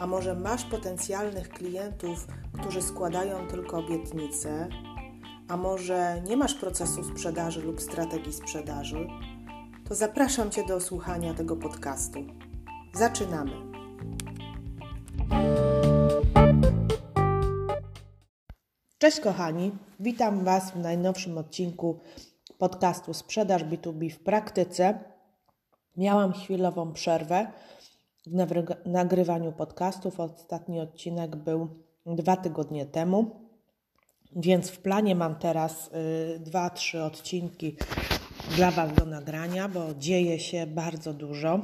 a może masz potencjalnych klientów, którzy składają tylko obietnice, a może nie masz procesu sprzedaży lub strategii sprzedaży, to zapraszam Cię do słuchania tego podcastu. Zaczynamy. Cześć kochani, witam Was w najnowszym odcinku podcastu Sprzedaż B2B w praktyce. Miałam chwilową przerwę w nagrywaniu podcastów. Ostatni odcinek był dwa tygodnie temu, więc w planie mam teraz y, dwa, trzy odcinki dla Was do nagrania, bo dzieje się bardzo dużo.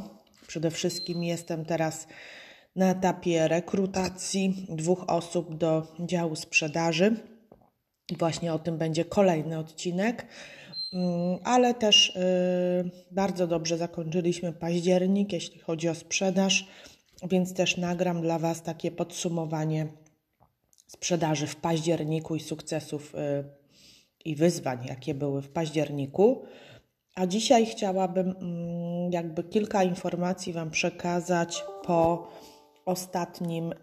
Przede wszystkim jestem teraz na etapie rekrutacji dwóch osób do działu sprzedaży. I właśnie o tym będzie kolejny odcinek. Mm, ale też y, bardzo dobrze zakończyliśmy październik, jeśli chodzi o sprzedaż, więc też nagram dla Was takie podsumowanie sprzedaży w październiku i sukcesów y, i wyzwań, jakie były w październiku. A dzisiaj chciałabym mm, jakby kilka informacji Wam przekazać po ostatnim, y,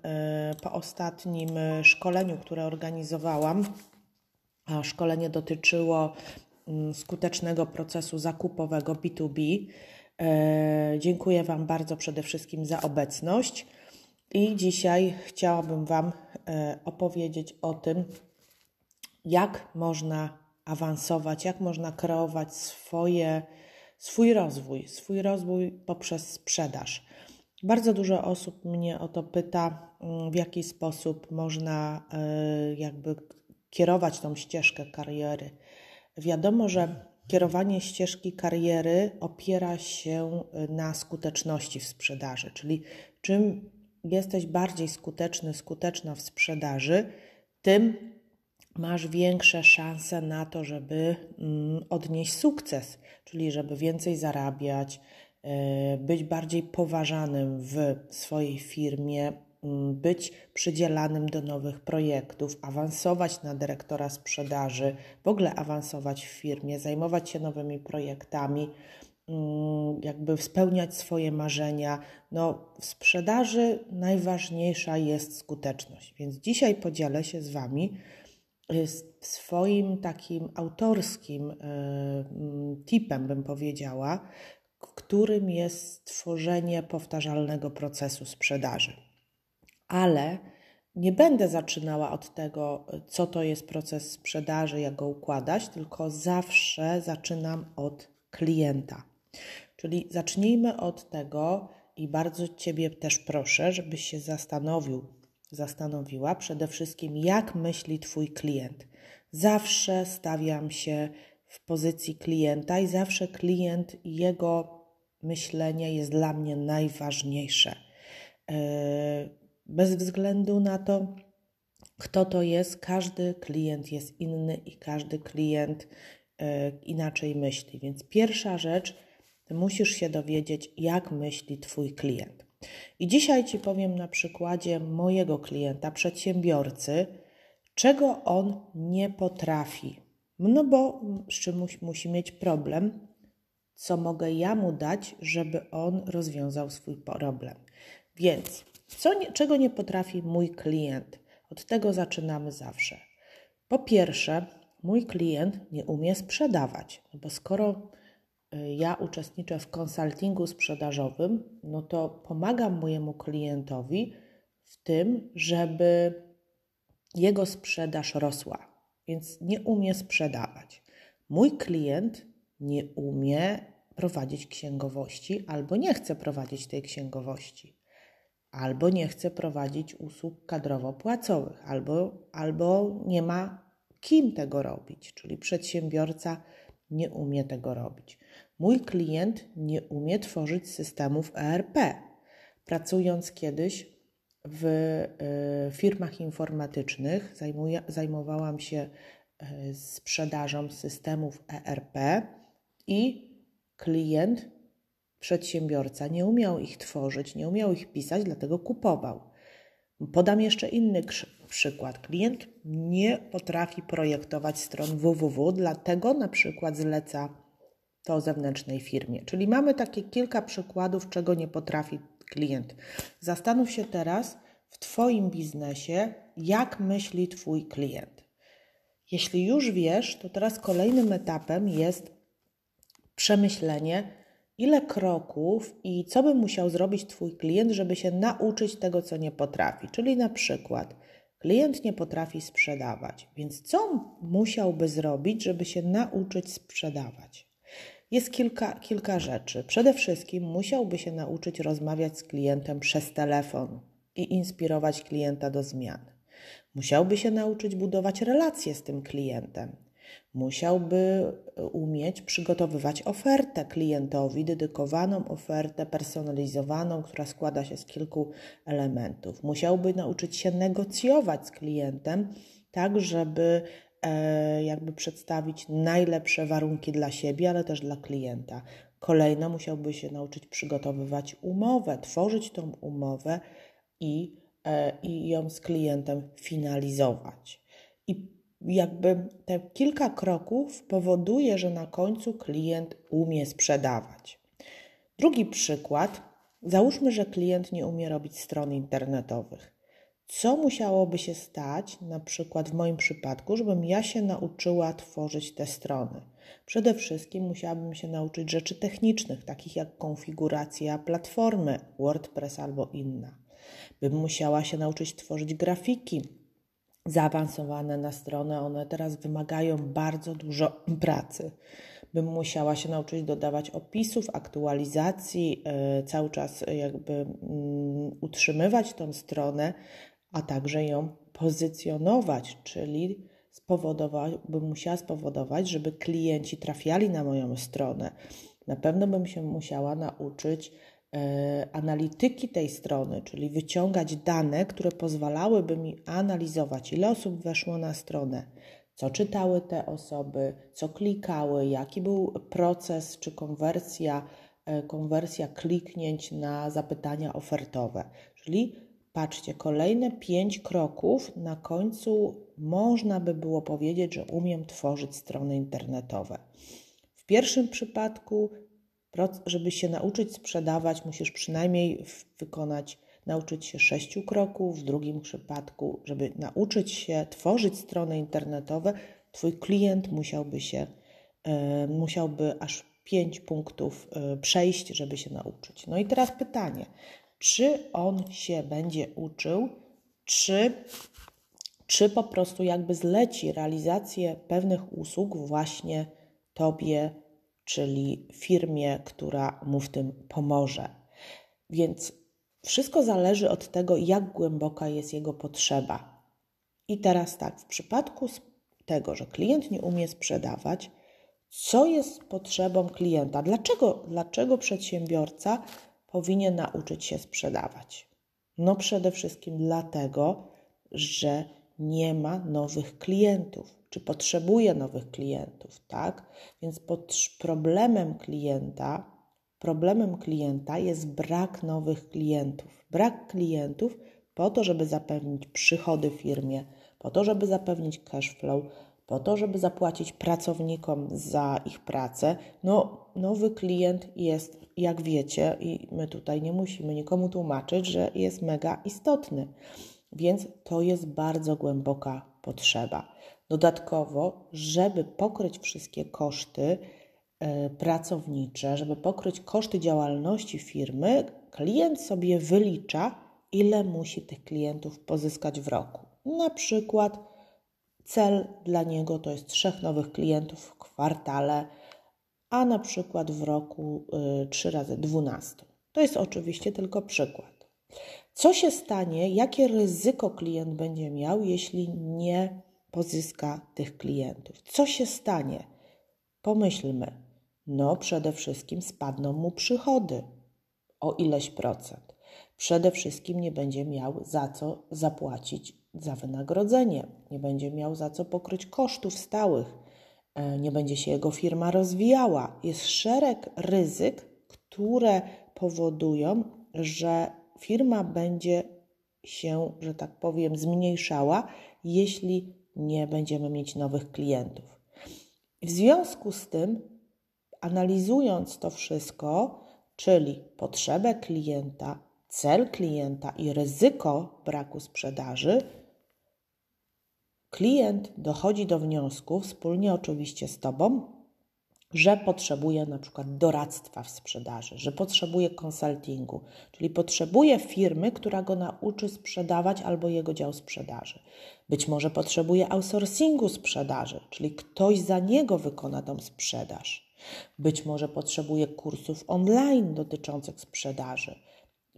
po ostatnim szkoleniu, które organizowałam. Szkolenie dotyczyło skutecznego procesu zakupowego B2B. E, dziękuję Wam bardzo przede wszystkim za obecność i dzisiaj chciałabym Wam e, opowiedzieć o tym, jak można awansować, jak można kreować swoje, swój rozwój, swój rozwój poprzez sprzedaż. Bardzo dużo osób mnie o to pyta, mm, w jaki sposób można e, jakby kierować tą ścieżkę kariery Wiadomo, że kierowanie ścieżki kariery opiera się na skuteczności w sprzedaży, czyli czym jesteś bardziej skuteczny, skuteczna w sprzedaży, tym masz większe szanse na to, żeby mm, odnieść sukces, czyli żeby więcej zarabiać, e, być bardziej poważanym w swojej firmie, być przydzielanym do nowych projektów, awansować na dyrektora sprzedaży, w ogóle awansować w firmie, zajmować się nowymi projektami, mm, jakby spełniać swoje marzenia. No, w sprzedaży najważniejsza jest skuteczność, więc dzisiaj podzielę się z Wami y, swoim takim autorskim y, mm, tipem, bym powiedziała, którym jest stworzenie powtarzalnego procesu sprzedaży ale nie będę zaczynała od tego, co to jest proces sprzedaży, jak go układać, tylko zawsze zaczynam od klienta. Czyli zacznijmy od tego i bardzo Ciebie też proszę, żebyś się zastanowił, zastanowiła przede wszystkim, jak myśli Twój klient. Zawsze stawiam się w pozycji klienta i zawsze klient i jego myślenie jest dla mnie najważniejsze. Yy, bez względu na to, kto to jest, każdy klient jest inny i każdy klient e, inaczej myśli. Więc pierwsza rzecz, musisz się dowiedzieć, jak myśli Twój klient. I dzisiaj Ci powiem na przykładzie mojego klienta, przedsiębiorcy, czego on nie potrafi. No bo z czym musi mieć problem, co mogę ja mu dać, żeby on rozwiązał swój problem. Więc co czego nie potrafi mój klient? Od tego zaczynamy zawsze. Po pierwsze, mój klient nie umie sprzedawać, no bo skoro y, ja uczestniczę w konsultingu sprzedażowym, no to pomagam mojemu klientowi w tym, żeby jego sprzedaż rosła, więc nie umie sprzedawać. Mój klient nie umie prowadzić księgowości albo nie chce prowadzić tej księgowości albo nie chce prowadzić usług kadrowo-płacowych, albo, albo nie ma kim tego robić, czyli przedsiębiorca nie umie tego robić. Mój klient nie umie tworzyć systemów ERP. Pracując kiedyś w y, firmach informatycznych, zajmowałam się y, sprzedażą systemów ERP i klient, przedsiębiorca nie umiał ich tworzyć, nie umiał ich pisać, dlatego kupował. Podam jeszcze inny przykład. Klient nie potrafi projektować stron www, dlatego na przykład zleca to zewnętrznej firmie. Czyli mamy takie kilka przykładów, czego nie potrafi klient. Zastanów się teraz w Twoim biznesie, jak myśli Twój klient. Jeśli już wiesz, to teraz kolejnym etapem jest przemyślenie, ile kroków i co by musiał zrobić Twój klient, żeby się nauczyć tego, co nie potrafi. Czyli na przykład klient nie potrafi sprzedawać, więc co musiałby zrobić, żeby się nauczyć sprzedawać? Jest kilka, kilka rzeczy. Przede wszystkim musiałby się nauczyć rozmawiać z klientem przez telefon i inspirować klienta do zmian. Musiałby się nauczyć budować relacje z tym klientem. Musiałby umieć przygotowywać ofertę klientowi, dedykowaną ofertę personalizowaną, która składa się z kilku elementów. Musiałby nauczyć się negocjować z klientem, tak żeby E, jakby przedstawić najlepsze warunki dla siebie, ale też dla klienta. Kolejno musiałby się nauczyć przygotowywać umowę, tworzyć tą umowę i, e, i ją z klientem finalizować. I jakby te kilka kroków powoduje, że na końcu klient umie sprzedawać. Drugi przykład. Załóżmy, że klient nie umie robić stron internetowych. Co musiałoby się stać, na przykład w moim przypadku, żebym ja się nauczyła tworzyć te strony? Przede wszystkim musiałabym się nauczyć rzeczy technicznych, takich jak konfiguracja platformy WordPress albo inna. Bym musiała się nauczyć tworzyć grafiki zaawansowane na stronę, one teraz wymagają bardzo dużo pracy. Bym musiała się nauczyć dodawać opisów, aktualizacji, yy, cały czas jakby yy, utrzymywać tą stronę a także ją pozycjonować, czyli spowodować, bym musiała spowodować, żeby klienci trafiali na moją stronę. Na pewno bym się musiała nauczyć e, analityki tej strony, czyli wyciągać dane, które pozwalałyby mi analizować, ile osób weszło na stronę, co czytały te osoby, co klikały, jaki był proces czy konwersja, e, konwersja kliknięć na zapytania ofertowe. Czyli Patrzcie, kolejne pięć kroków, na końcu można by było powiedzieć, że umiem tworzyć strony internetowe. W pierwszym przypadku, żeby się nauczyć sprzedawać, musisz przynajmniej wykonać, nauczyć się sześciu kroków. W drugim przypadku, żeby nauczyć się tworzyć strony internetowe, Twój klient musiałby się, e, musiałby aż pięć punktów e, przejść, żeby się nauczyć. No i teraz pytanie, czy on się będzie uczył, czy, czy po prostu jakby zleci realizację pewnych usług właśnie Tobie, czyli firmie, która mu w tym pomoże. Więc wszystko zależy od tego, jak głęboka jest jego potrzeba. I teraz tak, w przypadku tego, że klient nie umie sprzedawać, co jest potrzebą klienta? Dlaczego, dlaczego przedsiębiorca powinien nauczyć się sprzedawać? No przede wszystkim dlatego, że nie ma nowych klientów, czy potrzebuje nowych klientów, tak? Więc problemem klienta, problemem klienta jest brak nowych klientów. Brak klientów po to, żeby zapewnić przychody firmie, po to, żeby zapewnić cash flow, po to, żeby zapłacić pracownikom za ich pracę. No, nowy klient jest, jak wiecie, i my tutaj nie musimy nikomu tłumaczyć, że jest mega istotny. Więc to jest bardzo głęboka potrzeba. Dodatkowo, żeby pokryć wszystkie koszty e, pracownicze, żeby pokryć koszty działalności firmy, klient sobie wylicza, ile musi tych klientów pozyskać w roku. Na przykład Cel dla niego to jest trzech nowych klientów w kwartale, a na przykład w roku 3 y, razy 12. To jest oczywiście tylko przykład. Co się stanie, jakie ryzyko klient będzie miał, jeśli nie pozyska tych klientów? Co się stanie? Pomyślmy. No, przede wszystkim spadną mu przychody o ileś procent. Przede wszystkim nie będzie miał za co zapłacić za wynagrodzenie, nie będzie miał za co pokryć kosztów stałych, e, nie będzie się jego firma rozwijała. Jest szereg ryzyk, które powodują, że firma będzie się, że tak powiem, zmniejszała, jeśli nie będziemy mieć nowych klientów. W związku z tym, analizując to wszystko, czyli potrzebę klienta, cel klienta i ryzyko braku sprzedaży, klient dochodzi do wniosku, wspólnie oczywiście z Tobą, że potrzebuje na przykład doradztwa w sprzedaży, że potrzebuje konsultingu, czyli potrzebuje firmy, która go nauczy sprzedawać albo jego dział sprzedaży. Być może potrzebuje outsourcingu sprzedaży, czyli ktoś za niego wykona tą sprzedaż. Być może potrzebuje kursów online dotyczących sprzedaży.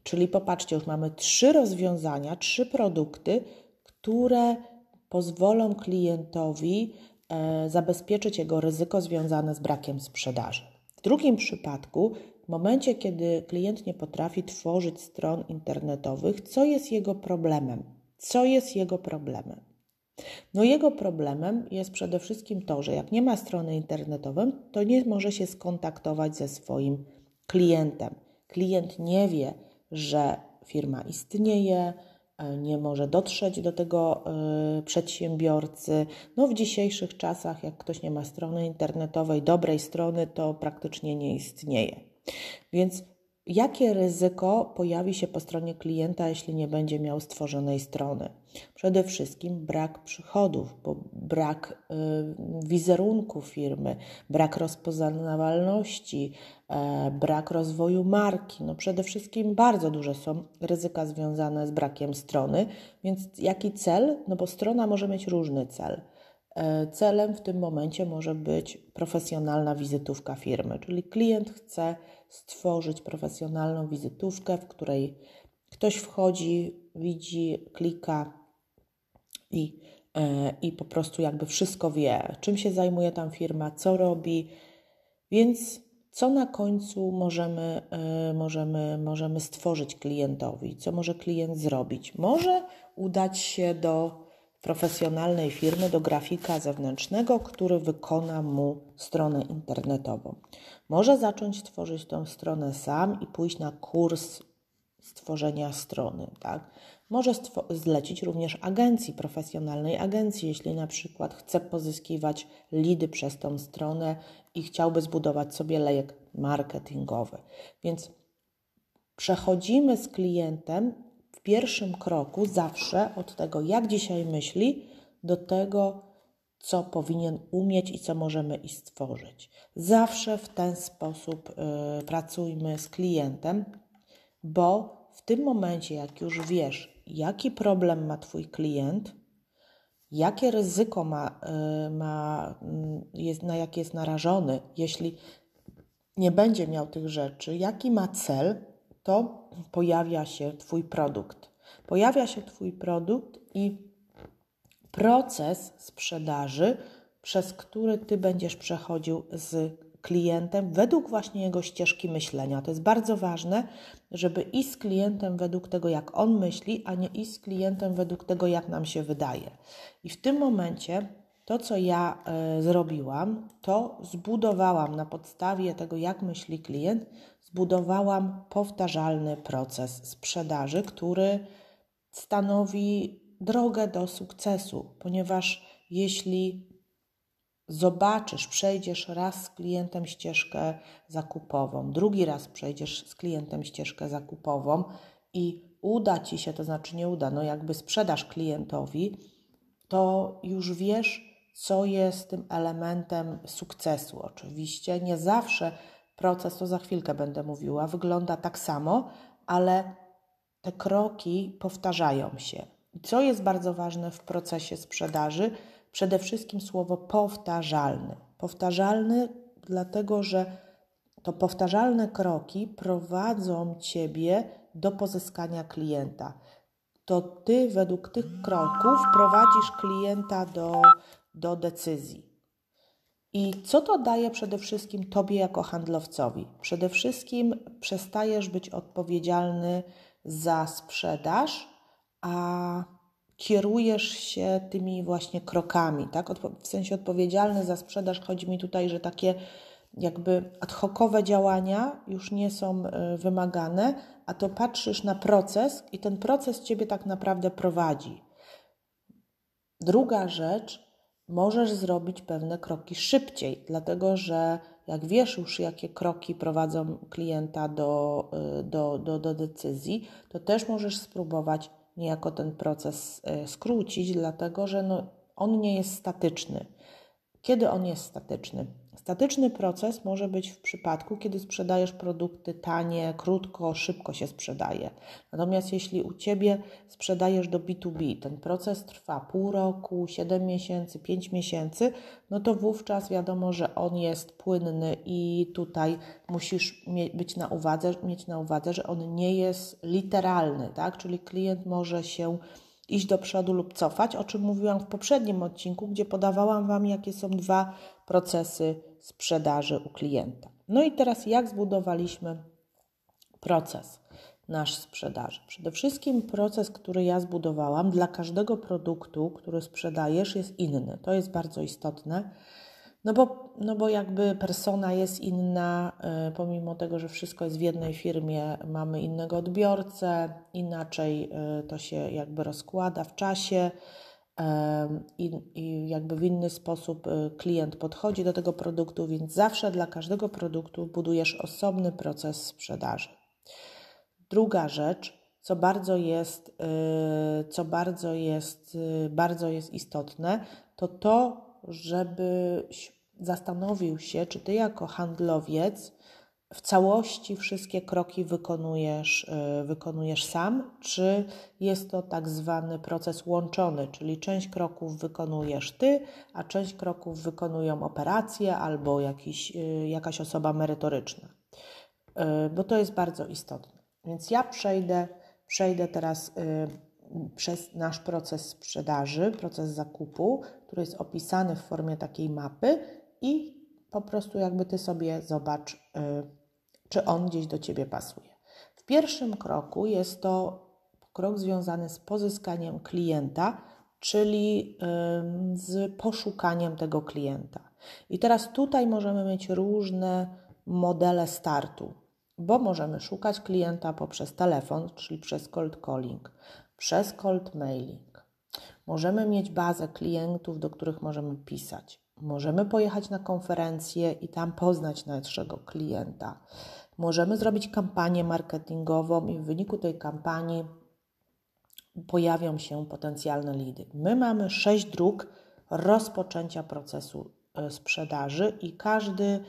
Czyli popatrzcie, już mamy trzy rozwiązania, trzy produkty, które pozwolą klientowi zabezpieczyć jego ryzyko związane z brakiem sprzedaży. W drugim przypadku, w momencie, kiedy klient nie potrafi tworzyć stron internetowych, co jest jego problemem? Co jest jego problemem? No jego problemem jest przede wszystkim to, że jak nie ma strony internetowej, to nie może się skontaktować ze swoim klientem. Klient nie wie, że firma istnieje, e, nie może dotrzeć do tego e, przedsiębiorcy. No w dzisiejszych czasach, jak ktoś nie ma strony internetowej, dobrej strony, to praktycznie nie istnieje. Więc Jakie ryzyko pojawi się po stronie klienta, jeśli nie będzie miał stworzonej strony? Przede wszystkim brak przychodów, bo brak y, wizerunku firmy, brak rozpoznawalności, y, brak rozwoju marki. No przede wszystkim bardzo duże są ryzyka związane z brakiem strony. Więc jaki cel? No bo strona może mieć różny cel. E, celem w tym momencie może być profesjonalna wizytówka firmy, czyli klient chce stworzyć profesjonalną wizytówkę, w której ktoś wchodzi, widzi, klika i, e, i po prostu jakby wszystko wie, czym się zajmuje tam firma, co robi. Więc co na końcu możemy, e, możemy, możemy stworzyć klientowi, co może klient zrobić? Może udać się do profesjonalnej firmy do grafika zewnętrznego, który wykona mu stronę internetową. Może zacząć tworzyć tą stronę sam i pójść na kurs stworzenia strony, tak? Może zlecić również agencji, profesjonalnej agencji, jeśli na przykład chce pozyskiwać lidy przez tą stronę i chciałby zbudować sobie lejek marketingowy. Więc przechodzimy z klientem pierwszym kroku zawsze od tego, jak dzisiaj myśli, do tego, co powinien umieć i co możemy i stworzyć. Zawsze w ten sposób y, pracujmy z klientem, bo w tym momencie, jak już wiesz, jaki problem ma Twój klient, jakie ryzyko ma, y, ma mm, jest, na jakie jest narażony, jeśli nie będzie miał tych rzeczy, jaki ma cel, to pojawia się Twój produkt. Pojawia się Twój produkt i proces sprzedaży, przez który Ty będziesz przechodził z klientem według właśnie jego ścieżki myślenia. To jest bardzo ważne, żeby iść z klientem według tego, jak on myśli, a nie iść z klientem według tego, jak nam się wydaje. I w tym momencie to, co ja y, zrobiłam, to zbudowałam na podstawie tego, jak myśli klient, zbudowałam powtarzalny proces sprzedaży, który stanowi drogę do sukcesu, ponieważ jeśli zobaczysz, przejdziesz raz z klientem ścieżkę zakupową, drugi raz przejdziesz z klientem ścieżkę zakupową i uda ci się, to znaczy nie uda, no jakby sprzedasz klientowi, to już wiesz, co jest tym elementem sukcesu. Oczywiście nie zawsze proces, to za chwilkę będę mówiła, wygląda tak samo, ale te kroki powtarzają się. Co jest bardzo ważne w procesie sprzedaży? Przede wszystkim słowo powtarzalny. Powtarzalny, dlatego że to powtarzalne kroki prowadzą Ciebie do pozyskania klienta. To Ty według tych kroków prowadzisz klienta do, do decyzji. I co to daje przede wszystkim Tobie jako handlowcowi? Przede wszystkim przestajesz być odpowiedzialny za sprzedaż, a kierujesz się tymi właśnie krokami, tak? W sensie odpowiedzialny za sprzedaż chodzi mi tutaj, że takie jakby ad hocowe działania już nie są e, wymagane, a to patrzysz na proces i ten proces ciebie tak naprawdę prowadzi. Druga rzecz, możesz zrobić pewne kroki szybciej, dlatego że jak wiesz już, jakie kroki prowadzą klienta do, e, do, do, do decyzji, to też możesz spróbować niejako ten proces e, skrócić, dlatego że no, on nie jest statyczny. Kiedy on jest statyczny? Statyczny proces może być w przypadku, kiedy sprzedajesz produkty tanie, krótko, szybko się sprzedaje. Natomiast jeśli u ciebie sprzedajesz do B2B, ten proces trwa pół roku, 7 miesięcy, 5 miesięcy, no to wówczas wiadomo, że on jest płynny i tutaj musisz być na uwadze, mieć na uwadze, że on nie jest literalny, tak? Czyli klient może się iść do przodu lub cofać, o czym mówiłam w poprzednim odcinku, gdzie podawałam Wam, jakie są dwa procesy sprzedaży u klienta. No i teraz, jak zbudowaliśmy proces nasz sprzedaży? Przede wszystkim proces, który ja zbudowałam dla każdego produktu, który sprzedajesz, jest inny. To jest bardzo istotne no bo, no bo jakby persona jest inna, y, pomimo tego, że wszystko jest w jednej firmie, mamy innego odbiorcę, inaczej y, to się jakby rozkłada w czasie i, i jakby w inny sposób y, klient podchodzi do tego produktu, więc zawsze dla każdego produktu budujesz osobny proces sprzedaży. Druga rzecz, co bardzo jest, co bardzo jest, bardzo jest istotne, to to, żebyś zastanowił się, czy ty jako handlowiec w całości wszystkie kroki wykonujesz, y, wykonujesz sam, czy jest to tak zwany proces łączony, czyli część kroków wykonujesz ty, a część kroków wykonują operacje albo jakiś, y, jakaś osoba merytoryczna, y, bo to jest bardzo istotne. Więc ja przejdę, przejdę teraz przez nasz proces sprzedaży, proces zakupu, który jest opisany w formie takiej mapy i po prostu jakby ty sobie zobacz, czy on gdzieś do ciebie pasuje. W pierwszym kroku jest to krok związany z pozyskaniem klienta, czyli z poszukaniem tego klienta. I teraz tutaj możemy mieć różne modele startu, bo możemy szukać klienta poprzez telefon, czyli przez cold calling, przez cold mailing. Możemy mieć bazę klientów, do których możemy pisać. Możemy pojechać na konferencję i tam poznać naszego klienta. Możemy zrobić kampanię marketingową i w wyniku tej kampanii pojawią się potencjalne lidy. My mamy sześć dróg rozpoczęcia procesu e, sprzedaży i każdy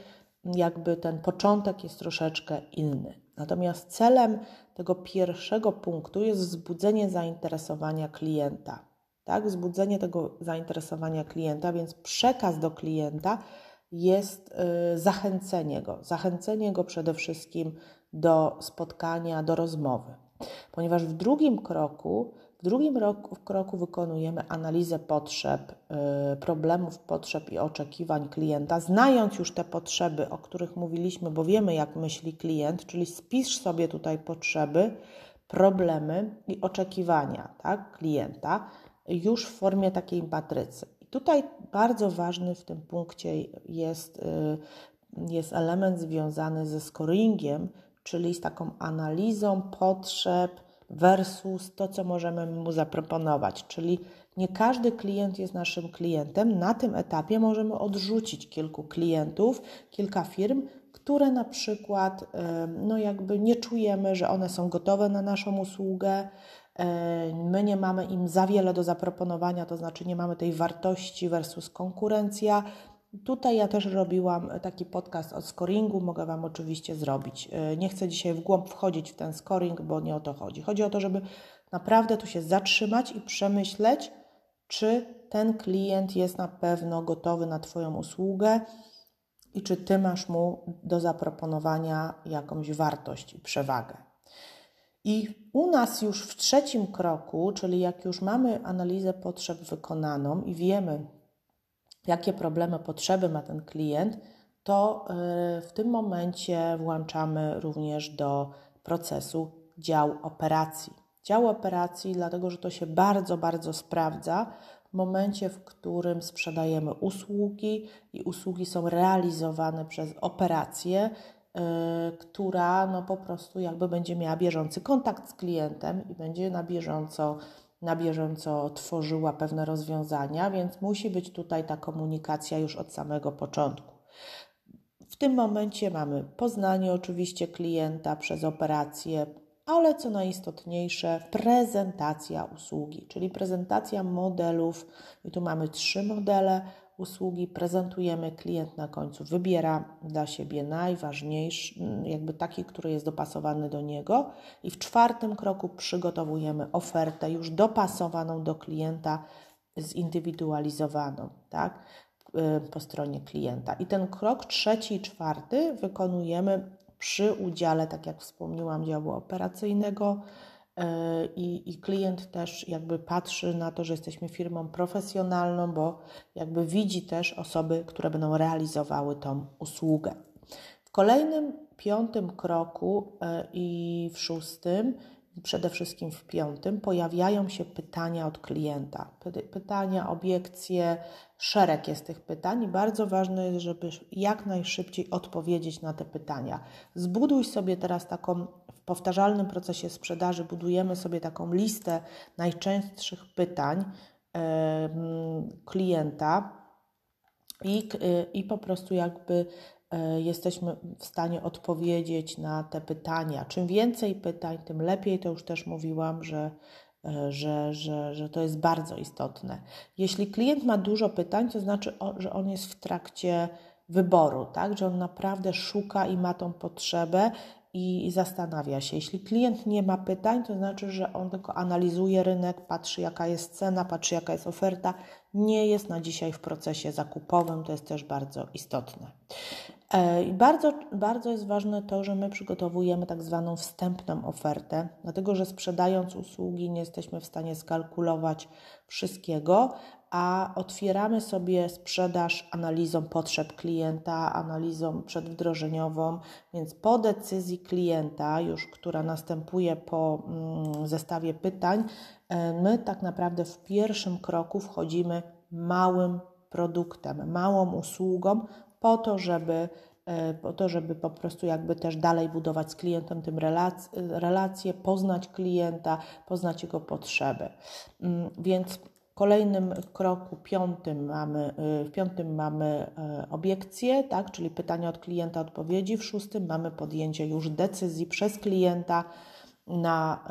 jakby ten początek jest troszeczkę inny. Natomiast celem tego pierwszego punktu jest wzbudzenie zainteresowania klienta tak? Wzbudzenie tego zainteresowania klienta, więc przekaz do klienta jest y, zachęcenie go. Zachęcenie go przede wszystkim do spotkania, do rozmowy. Ponieważ w drugim kroku, w drugim roku, w kroku wykonujemy analizę potrzeb, y, problemów, potrzeb i oczekiwań klienta, znając już te potrzeby, o których mówiliśmy, bo wiemy, jak myśli klient, czyli spisz sobie tutaj potrzeby, problemy i oczekiwania tak, klienta już w formie takiej matrycy. I tutaj bardzo ważny w tym punkcie jest, y, jest element związany ze scoringiem, czyli z taką analizą potrzeb versus to, co możemy mu zaproponować. Czyli nie każdy klient jest naszym klientem. Na tym etapie możemy odrzucić kilku klientów, kilka firm, które na przykład y, no jakby nie czujemy, że one są gotowe na naszą usługę, my nie mamy im za wiele do zaproponowania, to znaczy nie mamy tej wartości versus konkurencja. Tutaj ja też robiłam taki podcast o scoringu, mogę Wam oczywiście zrobić. E, nie chcę dzisiaj w głąb wchodzić w ten scoring, bo nie o to chodzi. Chodzi o to, żeby naprawdę tu się zatrzymać i przemyśleć, czy ten klient jest na pewno gotowy na Twoją usługę i czy Ty masz mu do zaproponowania jakąś wartość i przewagę. I u nas już w trzecim kroku, czyli jak już mamy analizę potrzeb wykonaną i wiemy, jakie problemy, potrzeby ma ten klient, to y, w tym momencie włączamy również do procesu dział operacji. Dział operacji, dlatego że to się bardzo, bardzo sprawdza w momencie, w którym sprzedajemy usługi i usługi są realizowane przez operację, yy, która no po prostu jakby będzie miała bieżący kontakt z klientem i będzie na bieżąco na bieżąco tworzyła pewne rozwiązania, więc musi być tutaj ta komunikacja już od samego początku. W tym momencie mamy poznanie oczywiście klienta przez operację, ale co najistotniejsze, prezentacja usługi, czyli prezentacja modelów. I tu mamy trzy modele usługi, prezentujemy, klient na końcu wybiera dla siebie najważniejszy, jakby taki, który jest dopasowany do niego. I w czwartym kroku przygotowujemy ofertę już dopasowaną do klienta, zindywidualizowaną, tak? Y, po stronie klienta. I ten krok trzeci i czwarty wykonujemy przy udziale, tak jak wspomniałam, działu operacyjnego. Y, I, I klient też jakby patrzy na to, że jesteśmy firmą profesjonalną, bo jakby widzi też osoby, które będą realizowały tą usługę. W kolejnym, piątym kroku y, i w szóstym przede wszystkim w piątym, pojawiają się pytania od klienta. Pytania, obiekcje, szereg jest tych pytań i bardzo ważne jest, żeby jak najszybciej odpowiedzieć na te pytania. Zbuduj sobie teraz taką, w powtarzalnym procesie sprzedaży, budujemy sobie taką listę najczęstszych pytań yy, klienta i, i po prostu jakby jesteśmy w stanie odpowiedzieć na te pytania. Czym więcej pytań, tym lepiej. To już też mówiłam, że, e, że, że, że to jest bardzo istotne. Jeśli klient ma dużo pytań, to znaczy, że on jest w trakcie wyboru, tak? że on naprawdę szuka i ma tą potrzebę i zastanawia się. Jeśli klient nie ma pytań, to znaczy, że on tylko analizuje rynek, patrzy jaka jest cena, patrzy jaka jest oferta, nie jest na dzisiaj w procesie zakupowym, to jest też bardzo istotne. E, I bardzo, bardzo jest ważne to, że my przygotowujemy tak zwaną wstępną ofertę, dlatego że sprzedając usługi nie jesteśmy w stanie skalkulować wszystkiego, a otwieramy sobie sprzedaż analizą potrzeb klienta, analizą przedwdrożeniową, więc po decyzji klienta, już która następuje po mm, zestawie pytań, e, my tak naprawdę w pierwszym kroku wchodzimy małym produktem, małą usługą, po to, żeby e, po to, żeby po prostu jakby też dalej budować z klientem tym relacje, poznać klienta, poznać jego potrzeby. Mm, więc kolejnym kroku, piątym mamy, e, w piątym mamy e, obiekcje, tak, czyli pytania od klienta, odpowiedzi. W szóstym mamy podjęcie już decyzji przez klienta na,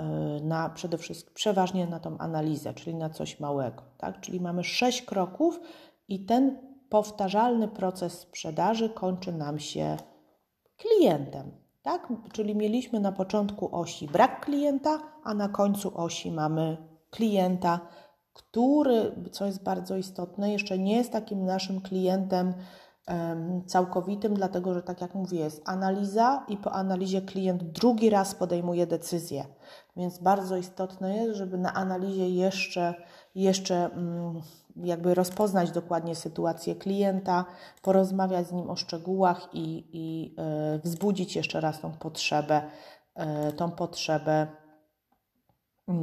na przede wszystkim, przeważnie na tą analizę, czyli na coś małego, tak, czyli mamy sześć kroków i ten powtarzalny proces sprzedaży kończy nam się klientem. Tak? Czyli mieliśmy na początku osi brak klienta, a na końcu osi mamy klienta, który, co jest bardzo istotne, jeszcze nie jest takim naszym klientem całkowitym, dlatego że, tak jak mówię, jest analiza i po analizie klient drugi raz podejmuje decyzję. Więc bardzo istotne jest, żeby na analizie jeszcze, jeszcze um, jakby rozpoznać dokładnie sytuację klienta, porozmawiać z nim o szczegółach i, i y, wzbudzić jeszcze raz tą potrzebę, y, tą potrzebę y,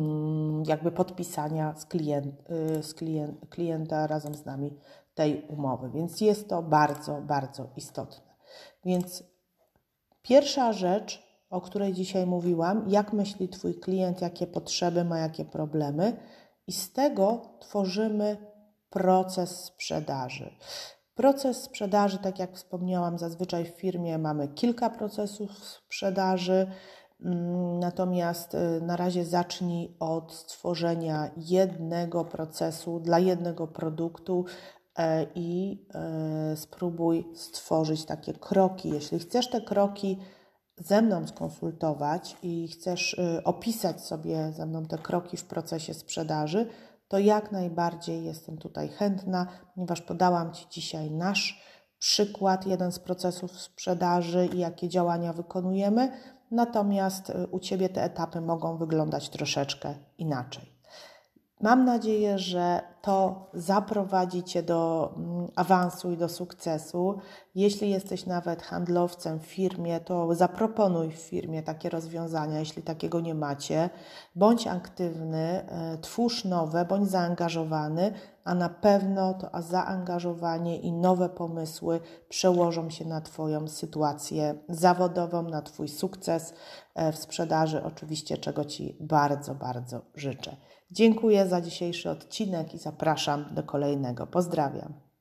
jakby podpisania z, klient, z klient, klienta razem z nami tej umowy. Więc jest to bardzo, bardzo istotne. Więc pierwsza rzecz, o której dzisiaj mówiłam, jak myśli Twój klient, jakie potrzeby ma, jakie problemy, i z tego tworzymy proces sprzedaży. Proces sprzedaży, tak jak wspomniałam, zazwyczaj w firmie mamy kilka procesów sprzedaży. Mm, natomiast y, na razie zacznij od stworzenia jednego procesu dla jednego produktu e, i e, spróbuj stworzyć takie kroki. Jeśli chcesz te kroki ze mną skonsultować i chcesz y, opisać sobie ze mną te kroki w procesie sprzedaży, to jak najbardziej jestem tutaj chętna, ponieważ podałam Ci dzisiaj nasz przykład, jeden z procesów sprzedaży i jakie działania wykonujemy, natomiast y, u Ciebie te etapy mogą wyglądać troszeczkę inaczej. Mam nadzieję, że to zaprowadzi Cię do mm, awansu i do sukcesu. Jeśli jesteś nawet handlowcem w firmie, to zaproponuj w firmie takie rozwiązania, jeśli takiego nie macie. Bądź aktywny, e, twórz nowe, bądź zaangażowany, a na pewno to zaangażowanie i nowe pomysły przełożą się na Twoją sytuację zawodową, na Twój sukces e, w sprzedaży, oczywiście, czego Ci bardzo, bardzo życzę. Dziękuję za dzisiejszy odcinek i zapraszam do kolejnego. Pozdrawiam.